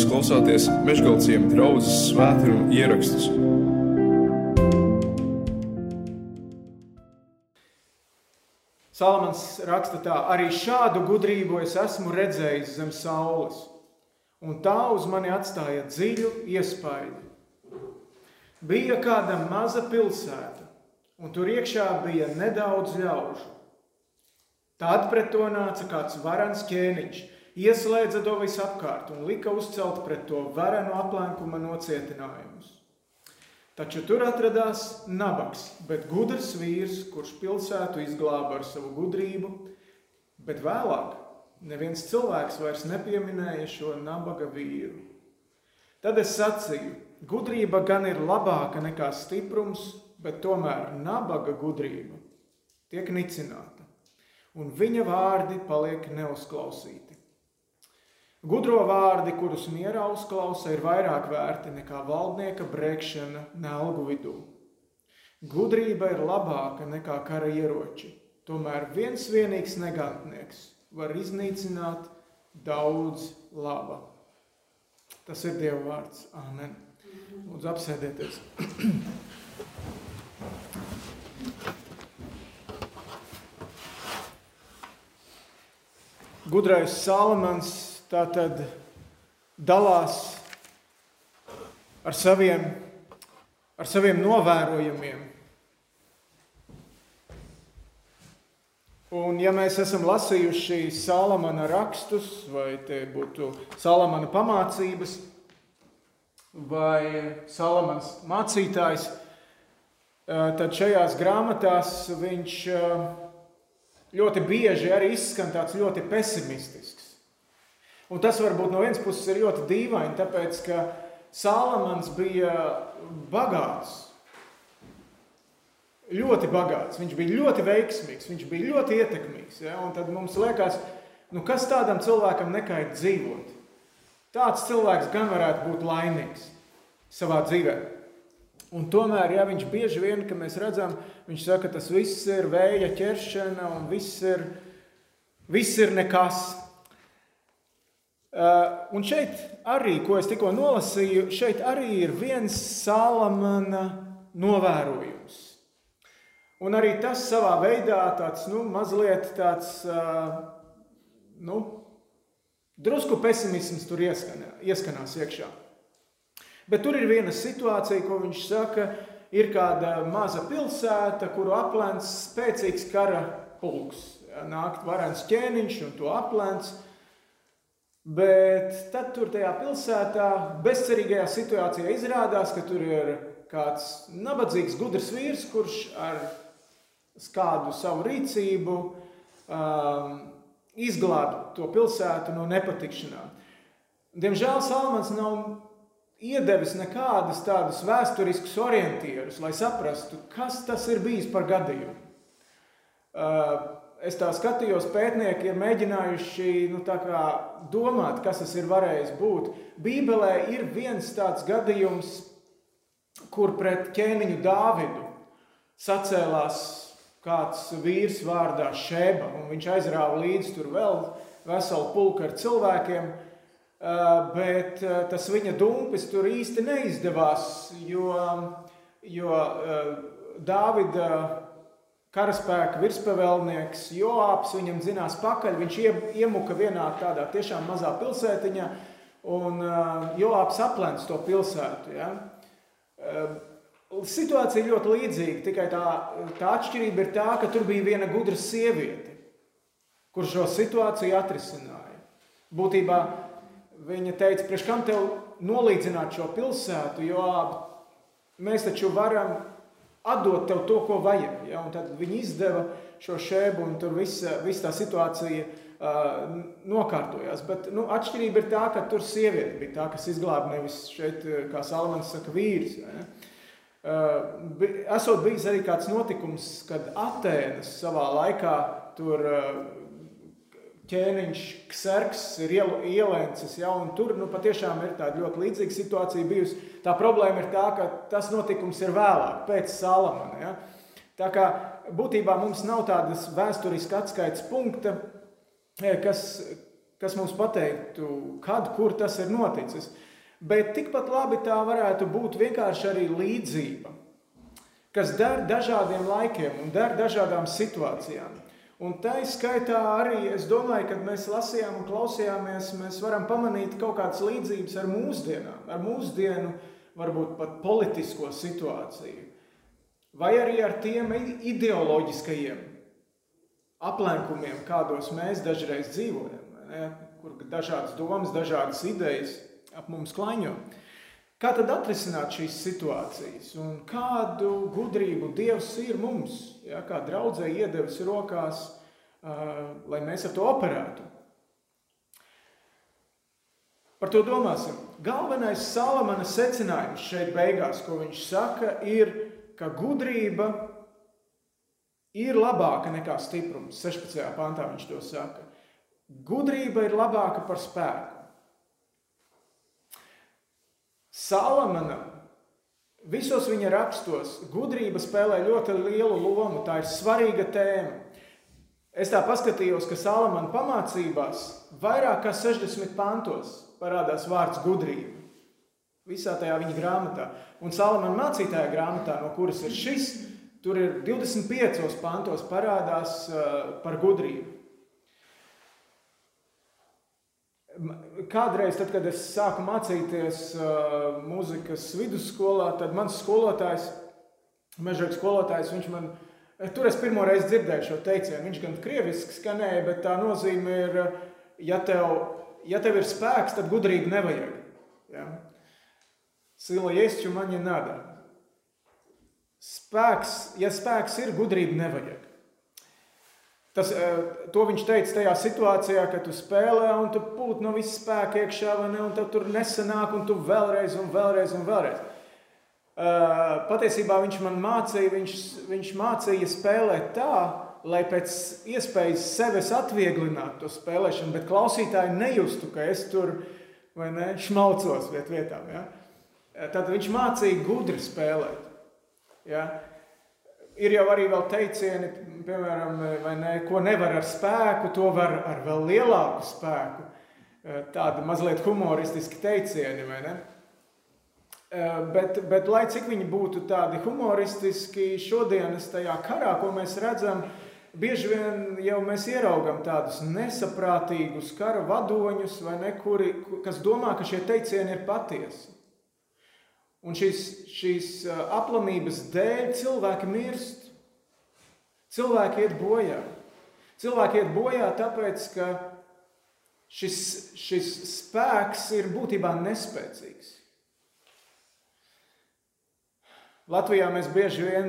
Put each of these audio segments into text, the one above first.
Jūs klausāties Meškāļu draugas svētkrājuma ierakstus. Salamans raksta tā, arī šādu gudrību es esmu redzējis zem saules, un tā uz mani atstāja dziļu iespaidu. Bija kāda maza pilsēta, un tur iekšā bija nedaudz ļaužu. Tad pret to nāca kāds varans ķēniņš, ieslēdza to visapkārt un lika uzcelt pret to varenu aplenkuma nocietinājumus. Taču tur atradās nabaks, bet gudrs vīrs, kurš pilsētu izglāba ar savu gudrību, bet vēlāk neviens cilvēks vairs nepieminēja šo nabaga vīru. Tad es sacīju, gudrība gan ir labāka nekā stiprums, bet tomēr nabaga gudrība tiek nicināta, un viņa vārdi paliek neuzklausīti. Gudro vārdi, kurus mierā uzklausa, ir vairāk vērti nekā valdnieka brēkšana nelgu vidū. Gudrība ir labāka nekā kara ieroči. Tomēr viens vienīgs negantnieks var iznīcināt daudz laba. Tas ir Dieva vārds. Āmen. Lūdzu, apsēdieties. Gudrais Salamans tā tad dalās ar saviem, ar saviem novērojumiem. Un, ja mēs esam lasījuši Salamana rakstus, vai te būtu Salamana pamācības, vai Salamans mācītājs, tad šajās grāmatās viņš ļoti bieži arī izskan tāds ļoti pesimistisks. Un tas varbūt no vienas puses ir ļoti dīvaini, tāpēc ka Salamans bija bagāts. Ļoti bagāts, viņš bija ļoti veiksmīgs, viņš bija ļoti ietekmīgs. Ja? Un tad mums liekas, nu kas tādam cilvēkam nekait dzīvot? Tāds cilvēks gan varētu būt laimīgs savā dzīvē. Un tomēr, ja viņš bieži vien, kad mēs redzam, viņš saka, tas viss ir vēja ķeršana un viss ir, viss ir nekas. Uh, un šeit arī, ko es tikko nolasīju, šeit arī ir viens salamana novērojums. Un arī tas savā veidā tāds, nu, mazliet tāds, uh, nu, drusku pesimisms tur ieskanā, ieskanās iekšā. Bet tur ir viena situācija, ko viņš saka, ir kāda maza pilsēta, kuru aplēns spēcīgs kara pulks. Nākt varens ķēniņš un to aplēns. Bet tad tur tajā pilsētā, bezcerīgajā situācijā, izrādās, ka tur ir kāds nabadzīgs, gudrs vīrs, kurš ar kādu savu rīcību um, izglāba to pilsētu no nepatikšanām. Diemžēl Salmans nav iedevis nekādus tādus vēsturiskus orientierus, lai saprastu, kas tas ir bijis par gadījumu. Uh, es tā skatījos, pētnieki ir mēģinājuši nu, domāt, kas tas ir varējis būt. Bībelē ir viens tāds gadījums, kur pret ķēniņu Dāvidu sacēlās kāds vīrs vārdā Šeba, un viņš aizrāva līdzi tur vēl veselu pulku ar cilvēkiem, bet tas viņa dumpis tur īsti neizdevās, jo, jo Dāvida karaspēka virspavēlnieks Joāps viņam zinās pakaļ. Viņš iemuka vienā tādā tiešām mazā pilsētiņā, un uh, Joāps aplēns to pilsētu. Ja? Uh, situācija ļoti līdzīga, tikai tā, tā atšķirība ir tā, ka tur bija viena gudra sieviete, kur šo situāciju atrisināja. Būtībā viņa teica, priekš kam tev nolīdzināt šo pilsētu, jo mēs taču varam atdot tev to, ko vajag. Ja? Un tad viņi izdeva šo šēbu, un tur visa, visa tā situācija uh, nokārtojās. Bet nu, atšķirība ir tā, ka tur sieviete bija tā, kas izglāba nevis šeit, kā Salmans saka, vīrs. Ja? Uh, esot bijis arī kāds notikums, kad Atēnas savā laikā tur uh, ķēniņš, kserks ir ielēncis, ja, un tur nu, patiešām ir tāda ļoti līdzīga situācija bijusi. Tā problēma ir tā, ka tas notikums ir vēlāk, pēc Salamana. Ja. Tā kā būtībā mums nav tādas vēsturiski atskaites punkta, eh, kas, kas mums pateiktu, kad, kur tas ir noticis. Bet tikpat labi tā varētu būt vienkārši arī līdzība, kas der dažādiem laikiem un der dažādām situācijām. Un tā izskaitā arī es domāju, kad mēs lasījām un klausījāmies, mēs varam pamanīt kaut kādas līdzības ar mūsdienām, ar mūsdienu, varbūt pat politisko situāciju, vai arī ar tiem ideoloģiskajiem aplenkumiem, kādos mēs dažreiz dzīvojam, kur dažādas domas, dažādas idejas ap mums klaņo. Kā tad atrisināt šīs situācijas un kādu gudrību Dievs ir mums, ja, kā draudzē iedevis rokās, uh, lai mēs ar to operētu? Par to domāsim. Galvenais Salamana secinājums šeit beigās, ko viņš saka, ir, ka gudrība ir labāka nekā stiprums. 16. pantā viņš to saka. Gudrība ir labāka par spēku. Salamana visos viņa rakstos gudrība spēlē ļoti lielu lomu. Tā ir svarīga tēma. Es tā paskatījos, ka Salamana pamācībās vairāk kā 60 pantos parādās vārds gudrība. Visā tajā viņa grāmatā. Un Salamana mācītāja grāmatā, no kuras ir šis, tur ir 25 pantos parādās uh, par gudrību. Kādreiz, tad, kad es sāku mācīties uh, mūzikas vidusskolā, tad mans skolotājs, mežģīgs skolotājs, viņš man, tur es pirmo reizi dzirdēju šo teicienu. Viņš gan krieviski skanēja, bet tā nozīme ir, ja tev, ja tev ir spēks, tad gudrību nevajag. Ja? Sila ješķu man ja nada. Spēks, ja spēks ir, gudrību nevajag. Tas, to viņš teica tajā situācijā, kad tu spēlē un tu pūti no visas spēka iekšā, vai ne? Un tev tur nesanāk, un tu vēlreiz, un vēlreiz, un vēlreiz. Patiesībā viņš man mācīja, viņš, viņš mācīja spēlēt tā, lai pēc iespējas sevis atvieglinātu to spēlēšanu, bet klausītāji nejustu, ka es tur ne, šmaucos viet vietām. Ja? Tad viņš mācīja gudri spēlēt. Ja? Ir jau arī teicieni, piemēram, ne, ko nevar ar spēku, to var ar vēl lielāku spēku. Eh, tādi mazliet humoristiski teicieni, vai ne? Eh, bet, bet, lai cik viņi būtu tādi humoristiski, šodienas tajā karā, ko mēs redzam, bieži vien jau mēs ieraugam tādus nesaprātīgus kara vadoņus, ne, kuri, kas domā, ka šie teicieni ir patiesi. Un šīs, šīs aplamības dēļ cilvēki mirst. Cilvēki iet bojā. Cilvēki iet bojā tāpēc, ka šis, šis spēks ir būtībā nespēcīgs. Latvijā mēs bieži vien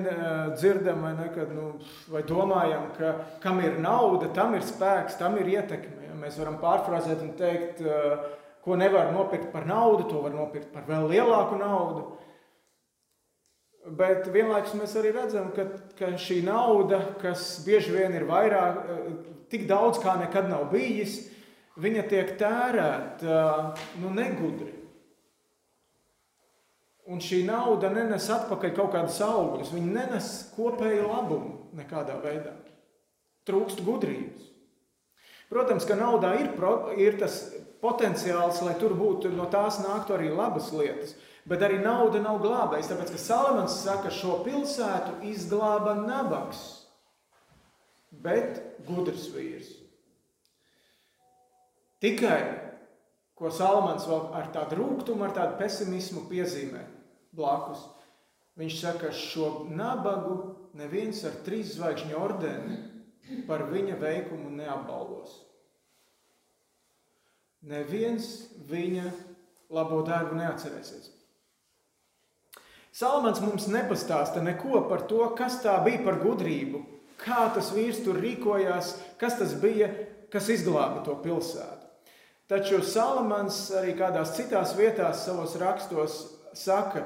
dzirdam, vai, ne, kad, nu, vai domājam, ka kam ir nauda, tam ir spēks, tam ir ietekme. Mēs varam pārfrāzēt un teikt, uh, ko nevar nopirkt par naudu, to var nopirkt par vēl lielāku naudu. Bet vienlaikus mēs arī redzam, ka, ka šī nauda, kas bieži vien ir vairāk, tik daudz kā nekad nav bijis, viņa tiek tērēta nu, negudri. Un šī nauda nenes atpakaļ kaut kādas augļus, viņa nenes kopēju labumu nekādā veidā. Trūkst gudrības. Protams, ka naudā ir, ir tas potenciāls, lai tur būtu no tās nāktu arī labas lietas. Bet arī nauda nav glābējs, tāpēc ka Salamans saka, šo pilsētu izglāba nabaks, bet gudrs vīrs. Tikai ko Salamans vēl ar tādu rūkumu, ar tādu pesimismu piezīmē blakus. Viņš saka, šo nabagu neviens ar trīs zvaigžņu ordeni par viņa veikumu neapbalvos neviens viņa labo darbu neatcerēsies. Salmans mums nepastāsta neko par to, kas tā bija par gudrību, kā tas vīrs tur rīkojās, kas tas bija, kas izglāba to pilsētu. Taču Salamans arī kādās citās vietās savos rakstos saka,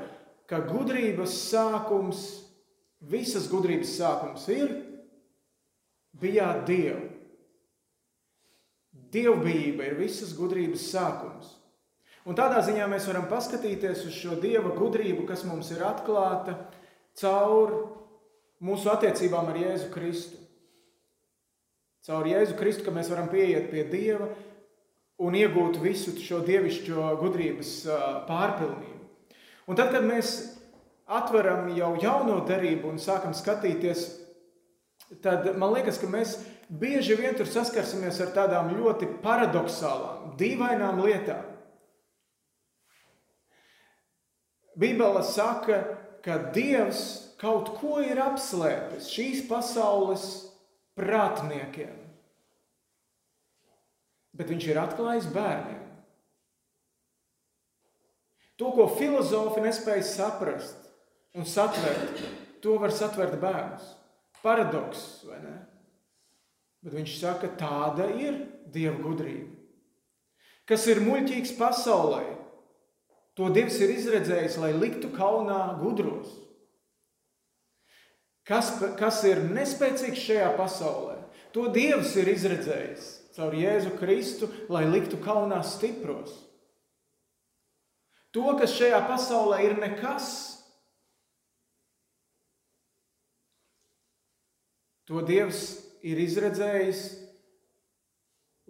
ka gudrības sākums, visas gudrības sākums ir bijāt Dievu. Dievbijība ir visas gudrības sākums. Un tādā ziņā mēs varam paskatīties uz šo dieva gudrību, kas mums ir atklāta caur mūsu attiecībām ar Jēzu Kristu. Caur Jēzu Kristu, ka mēs varam pieiet pie Dieva un iegūt visu šo dievišķo gudrības pārpilnību. Un tad, kad mēs atveram jau jauno darību un sākam skatīties, tad man liekas, ka mēs bieži vien tur saskarsimies ar tādām ļoti paradoxālām, dīvainām lietām. Bībele saka, ka Dievs kaut ko ir apslēpis šīs pasaules prātniekiem bet viņš ir atklājis bērniem. To, ko filozofi nespēja saprast un satvert, to var satvert bērns. Paradoks, vai ne? Bet viņš saka, tāda ir dieva gudrība. Kas ir muļķīgs pasaulē, to Dievs ir izredzējis, lai liktu kaunā gudros. Kas, kas ir nespēcīgs šajā pasaulē, to Dievs ir izredzējis, caur Jēzu Kristu, lai liktu kaunā stipros. To, kas šajā pasaulē ir nekas, to Dievs ir izredzējis,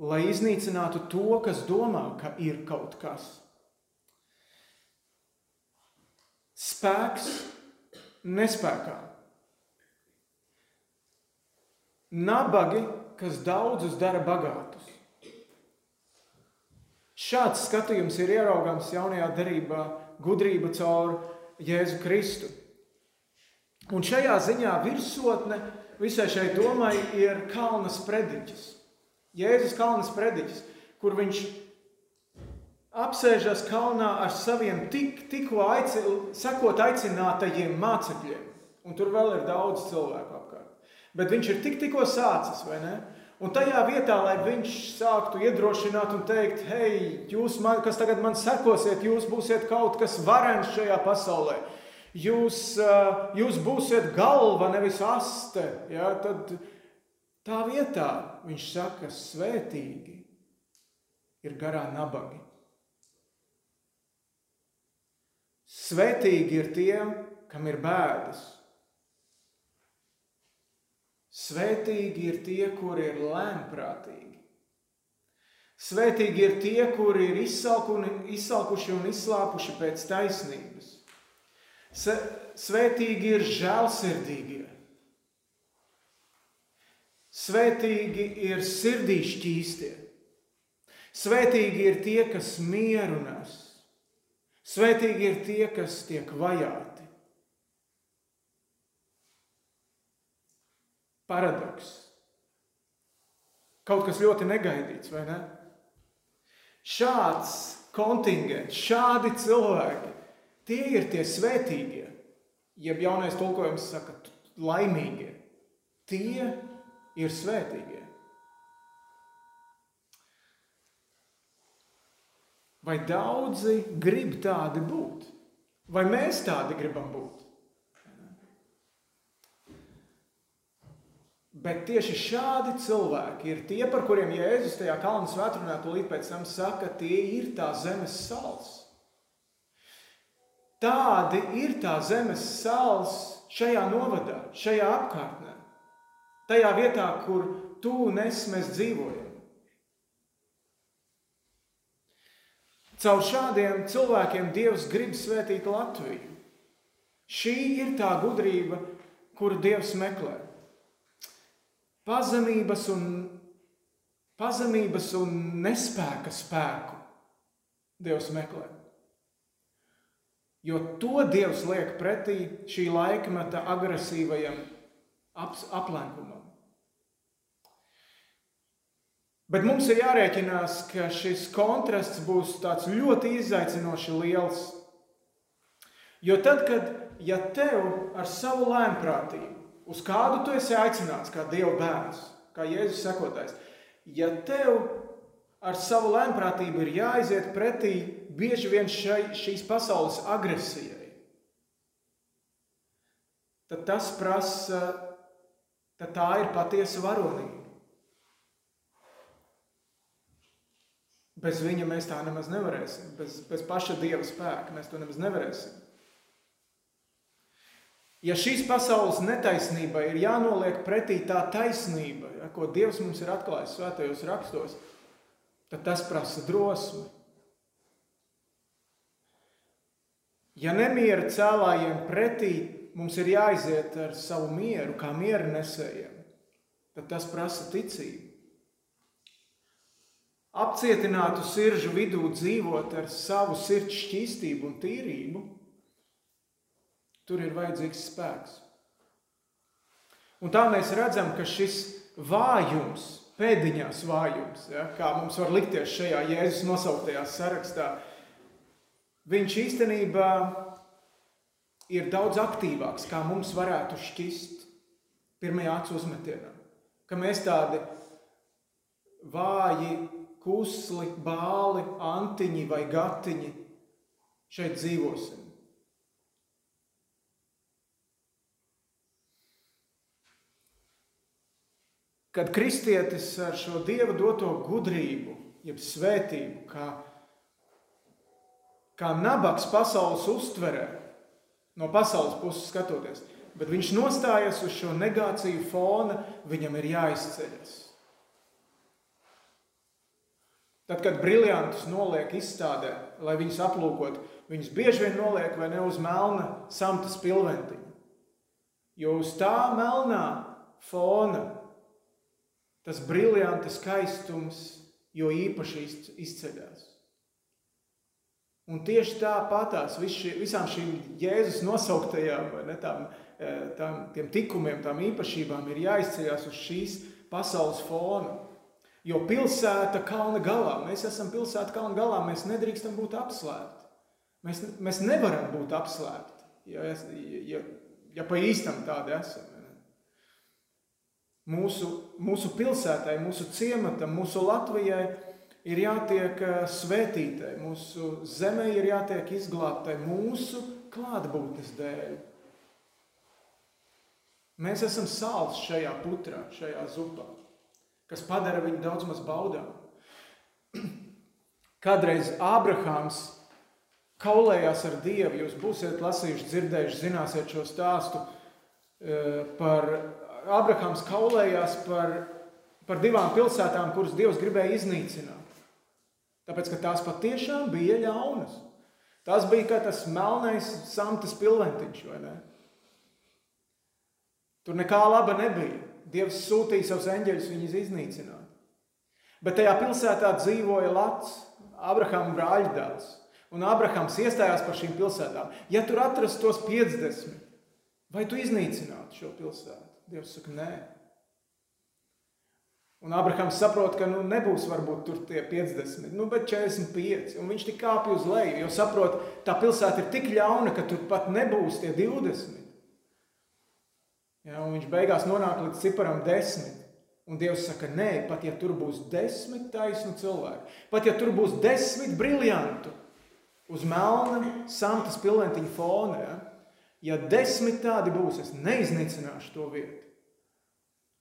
lai iznīcinātu to, kas domā, ka ir kaut kas. Spēks nespējā. Nabagi kas daudzus dara bagātus. Šāds skatījums ir ieraugams jaunajā darbā, gudrība caur Jēzu Kristu. Un šajā ziņā virsotne visai šai domai ir Kalnas prediķis. Jēzus Kalnas prediķis, kur viņš apsēžas kalnā ar saviem tik, tikko aici, sekot aicinātajiem mācekļiem. Un tur vēl ir daudz cilvēku bet viņš ir tik, tikko sācis, vai ne? Un tajā vietā, lai viņš sāktu iedrošināt un teikt, hei, jūs, man, kas tagad man sekosiet, jūs būsiet kaut kas varens šajā pasaulē. Jūs, jūs būsiet galva, nevis aste. Ja? Tad tā vietā viņš saka, svētīgi ir garā nabagi. Svētīgi ir tie, kam ir bēdas. Svētīgi ir tie, kuri ir lēnprātīgi. Svētīgi ir tie, kuri ir izsalkuši un izslāpuši pēc taisnības. Svētīgi ir žēlsirdīgie. Svētīgi ir sirdī šķīstie. Svētīgi ir tie, kas mieru nes. Svētīgi ir tie, kas tiek vajāti. paradoks. Kaut kas ļoti negaidīts, vai ne? Šāds kontingents, šādi cilvēki, tie ir tie svētīgie, jeb jaunais tulkojums saka, laimīgie. Tie ir svētīgie. Vai daudzi grib tādi būt? Vai mēs tādi gribam būt? Bet tieši šādi cilvēki ir tie, par kuriem Jēzus tajā kalnu svētdienā tūlīt pēc tam saka, tie ir tā zemes sāls. Tādi ir tā zemes sāls šajā novadā, šajā apkārtnē, tajā vietā, kur tu un es mēs dzīvojam. Caur šādiem cilvēkiem Dievs grib svētīt Latviju. Šī ir tā gudrība, kuru Dievs meklē pazemības un, pazemības un nespēka spēku Dievs meklē. Jo to Dievs liek pretī šī laikmeta agresīvajam ap, aplenkumam. Bet mums ir jārēķinās, ka šis kontrasts būs ļoti izaicinoši liels. Jo tad, kad ja tev ar savu lēnprātību uz kādu tu esi aicināts, kā Dieva bērns, kā Jēzus sekotājs, ja tev ar savu lēmprātību ir jāiziet pretī bieži vien šai, šīs pasaules agresijai, tad tas prasa, tad tā ir patiesa varonība. Bez viņa mēs tā nemaz nevarēsim. Bez, bez paša dieva spēka mēs to nemaz nevarēsim. Ja šīs pasaules netaisnība ir jānoliek pretī tā taisnība, ko Dievs mums ir atklājis svētajos rakstos, tad tas prasa drosmi. Ja nemiera cēlājiem pretī mums ir jāiziet ar savu mieru, kā miera nesējiem, tad tas prasa ticību. Apcietinātu sirdžu vidū dzīvot ar savu sirds šķīstību un tīrību, tur ir vajadzīgs spēks. Un tā mēs redzam, ka šis vājums, pēdiņās vājums, ja, kā mums var likties šajā Jēzus nosauktajā sarakstā, viņš īstenībā ir daudz aktīvāks, kā mums varētu šķist pirmajā acu uzmetienā. Ka mēs tādi vāji, kusli, bāli, antiņi vai gatiņi šeit dzīvosim. Kad kristietis ar šo dieva doto gudrību, jeb svētību, kā, kā nabaks pasaules uztverē, no pasaules puses skatoties, bet viņš nostājas uz šo negāciju fona, viņam ir jāizceļas. Tad, kad briljantus noliek izstādē, lai viņus aplūkot, viņus bieži vien noliek vai ne uz melna samta spilventiņa. Jo uz tā melnā fona tas briljanta skaistums jo īpaši izceļas. Un tieši tāpatās vis visām šīm Jēzus nosauktajām ne, tām, e, tām, tiem tikumiem, tām īpašībām ir jāizceļas uz šīs pasaules fona. Jo pilsēta kalna galā, mēs esam pilsēta kalna galā, mēs nedrīkstam būt apslēpti. Mēs, mēs nevaram būt apslēpti, ja, ja, ja pa īstam tādi esam mūsu, mūsu pilsētai, mūsu ciematam, mūsu Latvijai ir jātiek eh, svētītai, mūsu zemē ir jātiek izglābtai mūsu klātbūtnes dēļ. Mēs esam sāls šajā putrā, šajā zupā, kas padara viņu daudz maz baudām. Kādreiz Ābrahāms kaulējās ar Dievu. Jūs būsiet lasījuši, dzirdējuši, zināsiet šo stāstu eh, par Abrahams kaulējās par, par divām pilsētām, kuras Dievs gribēja iznīcināt. Tāpēc, ka tās patiešām bija ļaunas. Tas bija kā tas melnais samtas pilventiņš, vai ne? Tur nekā laba nebija. Dievs sūtīja savus eņģeļus viņus iznīcināt. Bet tajā pilsētā dzīvoja Lats, Abrahama brāļdēls. Un Abrahams iestājās par šīm pilsētām. Ja tur atrastos 50, vai tu iznīcinātu šo pilsētu? Dievs saka, nē. Un Abrahams saprot, ka nu, nebūs varbūt tur tie 50, nu, bet 45. Un viņš tik kāpj uz leju, jo saprot, tā pilsēta ir tik ļauna, ka tur pat nebūs tie 20. Ja, viņš beigās nonāk līdz ciparam 10. Un Dievs saka, nē, pat ja tur būs desmit taisnu cilvēku, pat ja tur būs desmit briljantu uz melna samtas pilventiņa fona, ja, ja desmit tādi būs, es neiznīcināšu to vietu.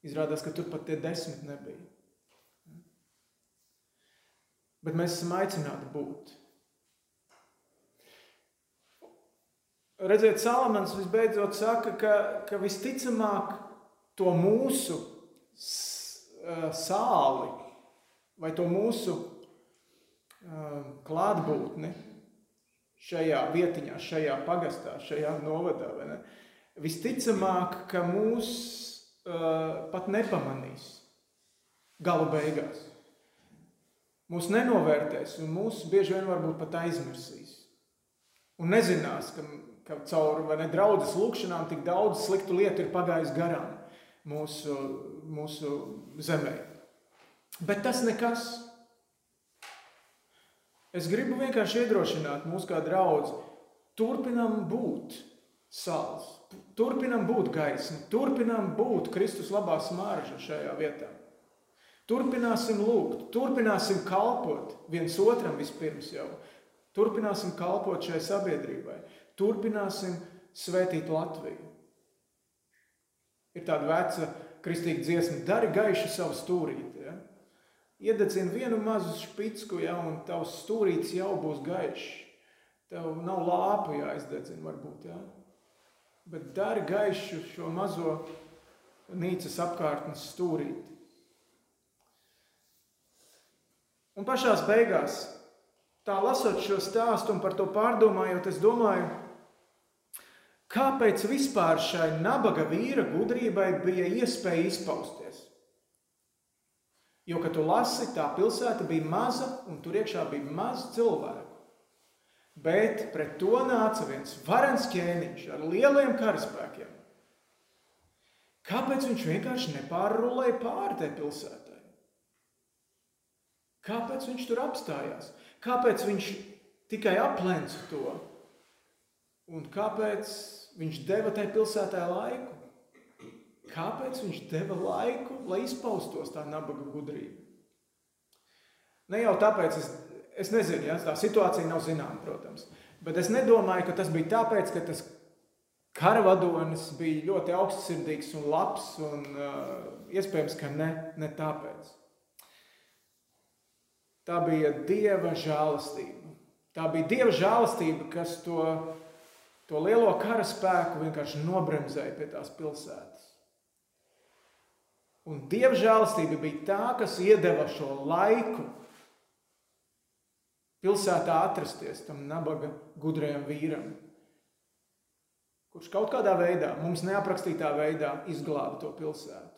Izrādās, ka tur pat tie desmit nebija. Bet mēs esam aicināti būt. Redziet, Salamans visbeidzot saka, ka, ka visticamāk to mūsu sāli vai to mūsu klātbūtni šajā vietiņā, šajā pagastā, šajā novadā. Visticamāk, ka mūs uh, pat nepamanīs gala beigās. Mūs nenovērtēs, un mūs bieži vien varbūt pat aizmirsīs. Un nezinās, ka, ka caur ne, draudzes lūkšanām tik daudz sliktu lietu ir pagājis garām mūsu, mūsu zemē. Bet tas nekas. Es gribu vienkārši iedrošināt mūsu kā draugu. Turpinam būt sāls, turpinam būt gaisma, turpinam būt Kristus labā smarža šajā vietā. Turpināsim lūgt, turpināsim kalpot viens otram vispirms jau. Turpināsim kalpot šai sabiedrībai, turpināsim svētīt Latviju. Ir tāda veca kristīga dziesma, dari gaišu savu stūrīti. Iededzini vienu mazu špicku, ja, un tavs stūrītis jau būs gaišs. Tev nav lāpa jāizdedzina, varbūt. Ja. Bet dari gaišu šo mazo nīcas apkārtnes stūrīti. Un pašā beigās, tā lasot šo stāstu un par to pārdomājot, es domāju, kāpēc vispār šai nabaga vīra gudrībai bija iespēja izpausties. Jo, kad tu lasi, tā pilsēta bija maza un tur iekšā bija maz cilvēku. Bet pret to nāca viens varens ķēniņš ar lieliem karaspēkiem. Kāpēc viņš vienkārši nepārrulēja pāri tai pilsētai? Kāpēc viņš tur apstājās? Kāpēc viņš tikai aplenca to? Un kāpēc viņš deva tai pilsētai laiku? Kāpēc viņš deva laiku, lai izpaustos tā nabaga gudrība? Ne jau tāpēc, es, es nezinu, ja, tā situācija nav zināma, protams. Bet es nedomāju, ka tas bija tāpēc, ka tas karavadonis bija ļoti augstsirdīgs un labs, un uh, iespējams, ka ne, ne tāpēc. Tā bija Dieva žēlastība. Tā bija Dieva žēlastība, kas to, to lielo karaspēku vienkārši nobremzēja pie tās pilsētas. Un Dieva žēlastība bija tā, kas iedeva šo laiku pilsētā atrasties tam nabaga gudrajam vīram, kurš kaut kādā veidā, mums neaprakstītā veidā, izglāba to pilsētu.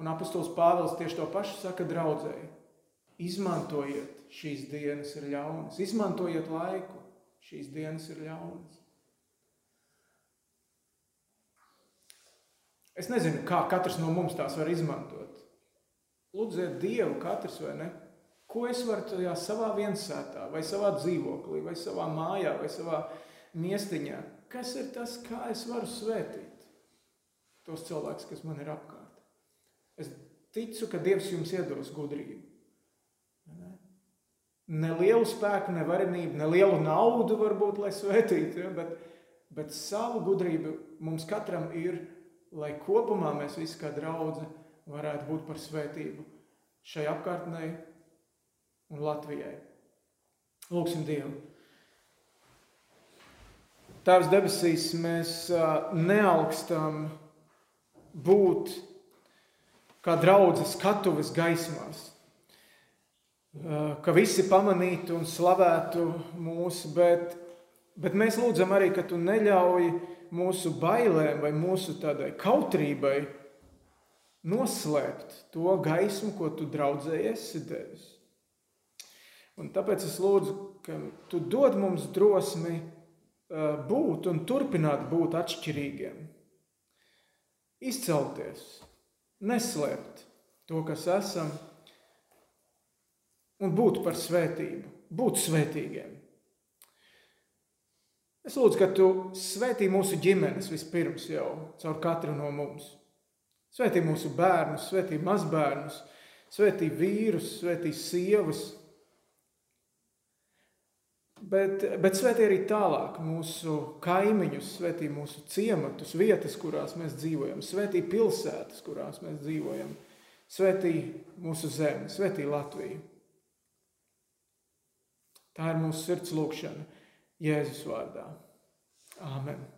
Un apustulis Pāvils tieši to pašu saka draudzēji. Izmantojiet šīs dienas ir ļaunas, izmantojiet laiku, šīs dienas ir ļaunas. Es nezinu, kā katrs no mums tās var izmantot. Lūdziet Dievu, katrs vai ne? Ko es varu tajā savā viensētā, vai savā dzīvoklī, vai savā mājā, vai savā miestiņā? Kas ir tas, kā es varu svētīt tos cilvēkus, kas man ir apkārt? Es ticu, ka Dievs jums iedos gudrību. Ne lielu spēku, ne varenību, ne lielu naudu varbūt, lai svētītu, ja? bet, bet savu gudrību mums katram ir lai kopumā mēs visi kā draugi varētu būt par svētību šai apkārtnē un Latvijai. Lūksim Dievu! Tēvs debesīs, mēs neaugstam būt kā draudzes skatuves gaismās, ka visi pamanītu un slavētu mūsu, bet, bet mēs lūdzam arī, ka tu neļauj mūsu bailēm vai mūsu tādai kautrībai noslēpt to gaismu, ko tu draudzēji esi devis. Un tāpēc es lūdzu, ka tu dod mums drosmi būt un turpināt būt atšķirīgiem, izcelties, neslēpt to, kas esam, un būt par svētību, būt svētīgiem. Es lūdzu, ka tu svētī mūsu ģimenes vispirms jau caur katru no mums. Svētī mūsu bērnus, svētī mazbērnus, svētī vīrus, svētī sievas. Bet, bet svētī arī tālāk mūsu kaimiņus, svētī mūsu ciematus, vietas, kurās mēs dzīvojam, svētī pilsētas, kurās mēs dzīvojam, svētī mūsu zemi, svētī Latviju. Tā ir mūsu sirds lūkšana. Jēzus vārdā. Āmen!